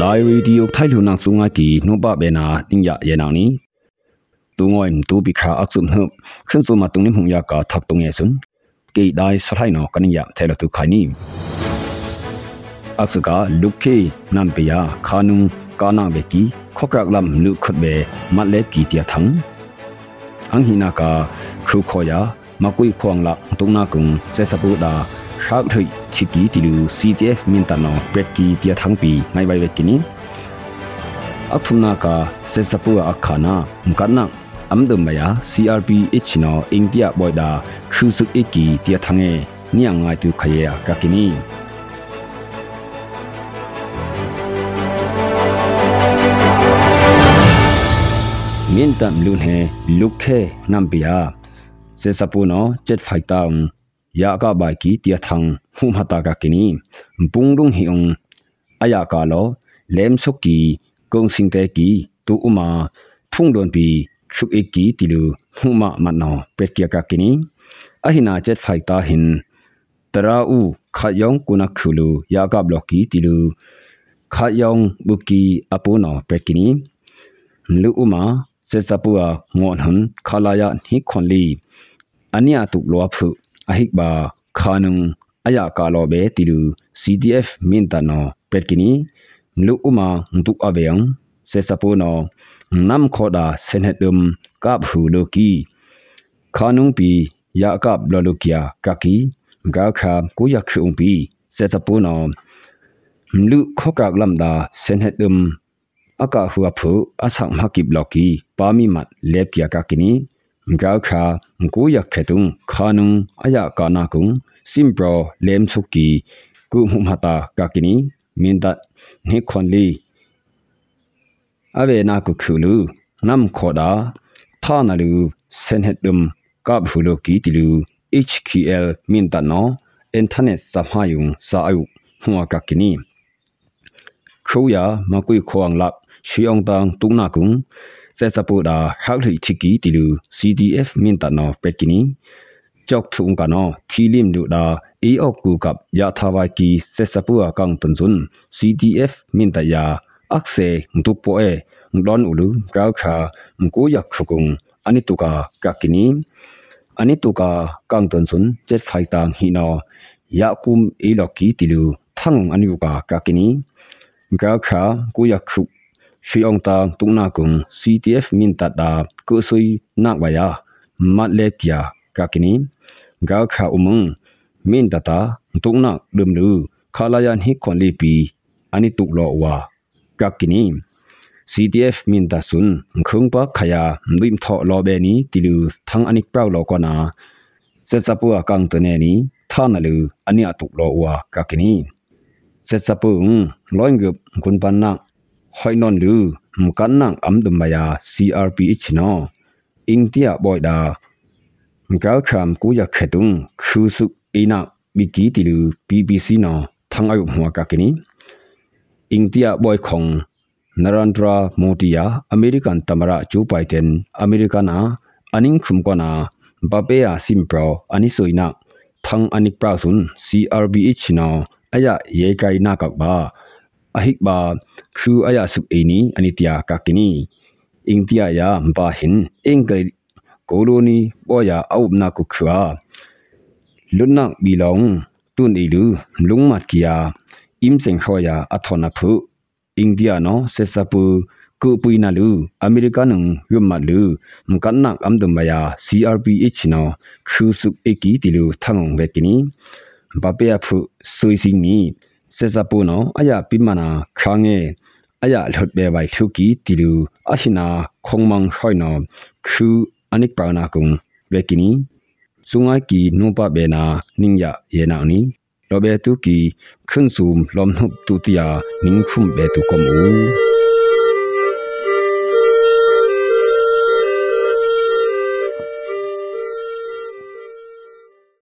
ဒိုင်ရီဒီယိုထိုင်လူနန်ဆုငါတီနှုပဘေနာတင်ရယေနာနီတူငွိုင်တူပိခါအက်ဆုမ်ဟပ်ခင်းဆုမတုန်နိမှုယကာသတ်တုံယေဆွန်ကေဒိုင်ဆလိုင်နောကနိယထဲလတုခိုင်နီအက်ဆုကာလုခေနမ်ပိယာခါနုံကာနာဘေကီခေါကရကလမ်နုခတ်ဘေမတ်လက်ကီတီယထံအန်ဟီနာကာခူခောယာမကွိခွန်လာတုံနာကုံစေစပူဒါ ဟောက်ထွိချီကီတီလူ CTF မင်တနောပက်ကီတီထန်းပီမိုင်ဘိုင်ဝက်ကီနီအခုနာကဆက်စပူအခါနာမကနအမ်ဒမယာ CRPH နောအိန္ဒိယဘွိုဒါခူစုအီကီတီထန်းငယ်နီယငိုင်တူခရေကကီနီမင်တမ်လူန်ဟဲလုခဲနမ်ပီယာဆက်စပူနောဂျက်ဖိုက်တောင်း ya ka ba ki tia thang hu ma ta ka kini pung dung hi ong aya ka lo lem sok ki kong sing te ki tu uma phung don pi khuk e ki tilu hu ma ma no pet kia ka kini ahina jet phai ta hin tara u kha yong kuna khulu ya ka blok ki tilu kha yong buki apu no pet kini lu uma se sapua ngon hun khala ya ni khon li ania tu lo phu ahik ba khanung aya ka lo be tilu CDF min ta no petkini lu uma ntuk abeang se sapo no nam khoda senhet dum ka bhu lo ki khanung pi ya ka blo lo kya ka ki ga kha ku ya khung pi se sapo no lu khoka lam da senhet dum aka huwa phu asak ma ki bloki pa mi mat lep kya ka kini ငါခါကိုရခဲတုံခါနုံအယကာနာကုံစင်ပရလေမ်ဆုကီကုမှုမတာကကိနီ မင်ဒတ်နေခွန်လီအဝေနာကုခုလူနမ်ခောဒါသာနလူစန်ဟက်ဒုံကပ်ဖူလိုကီတီလူ HQL မင်တနောအင်တာနက်စမယုံစာအယုဟွာကကိနီခိုယာမကွိခွန်လပ်ရှီအောင်တန်တု နာကုံစေစပူဒါဟောက်လိချီကီတီလူ CDF မင်တနောပက်ကီနီကြောက်ထုံကနောထီလင်ဒူဒါအီအော့ကူကပ်ယာသာဝကီစေစပူအကောင်တန်ဇွန် CDF မင်တယာအခစေဒုပိုအေဒွန်ဥလူကောက်ခါမကိုယက်ခုကုံအနိတုကာကကီနီအနိတုကာကောင်တန်ဇွန်ဂျက်ဖိုင်တန်ဟီနောယာကုမ်အီလော်ကီတီလူထန်းအနိယုကာကကီနီကောက်ခါကိုယက်ခု shi ong ta tung na kung CTF min ta da ku sui na wa ya mat le kya ka kini ga kha umung min ta ta tung na dum lu khala ya ni khon li pi ani tuk lo wa ka kini CTF min ta sun khung pa khaya lim tho lo be ni tilu thang anik praw lo ko na se sa pu akang to ne ni tha na lu ani atuk lo wa ka kini se sa pu loing gup kun pan na ဟိုင်နွန်လူမကန်နန်အမ်ဒမယာ CRP ချနောအင်တီယာဘွိုင်ဒါမကောက်ခမ်ကူယခက်တုံခူစုအိနာဘီကီတီလူ BBC နောသံအယုမွာကကနီအင်တီယာဘွိုင်ခုံနရန်ဒရာမိုတီယာအမေရိကန်တမရဂျိုးပိုင်တန်အမေရိကနာအနင်းခုမ်ကနာဘပေယာစင်ပရောအနိဆိုိနာသံ အနိပရာဆွန် CRBH နောအယယေကိုင်နာကဘာ ahik ba khu aya suk e ni anitia kakini ingtia ya mpa hin engkai koloni boya au na ku khwa lunna bilong tun ilu lungmat kia im seng khoya athona phu india no sesapu ku puina lu america nung yumma lu mkanna amdum maya crph no khu suk eki tilu thangong vekini bapya phu suising ni စေစပူနောအယပိမနာခါငေအယလှတ်ဘေဝိုင် ထုကီတီလူအရှိနာခုံမန်ခွိုင်နောခူအနိကပါနာကုံဝေကီနီစုငါကီနုပဘေနာနင်းယယေနာနီလောဘေတုကီခွန်းစုမ်လ ோம் နှုပ်တူတီယာနင်းခုမ်ဘေတုကမူ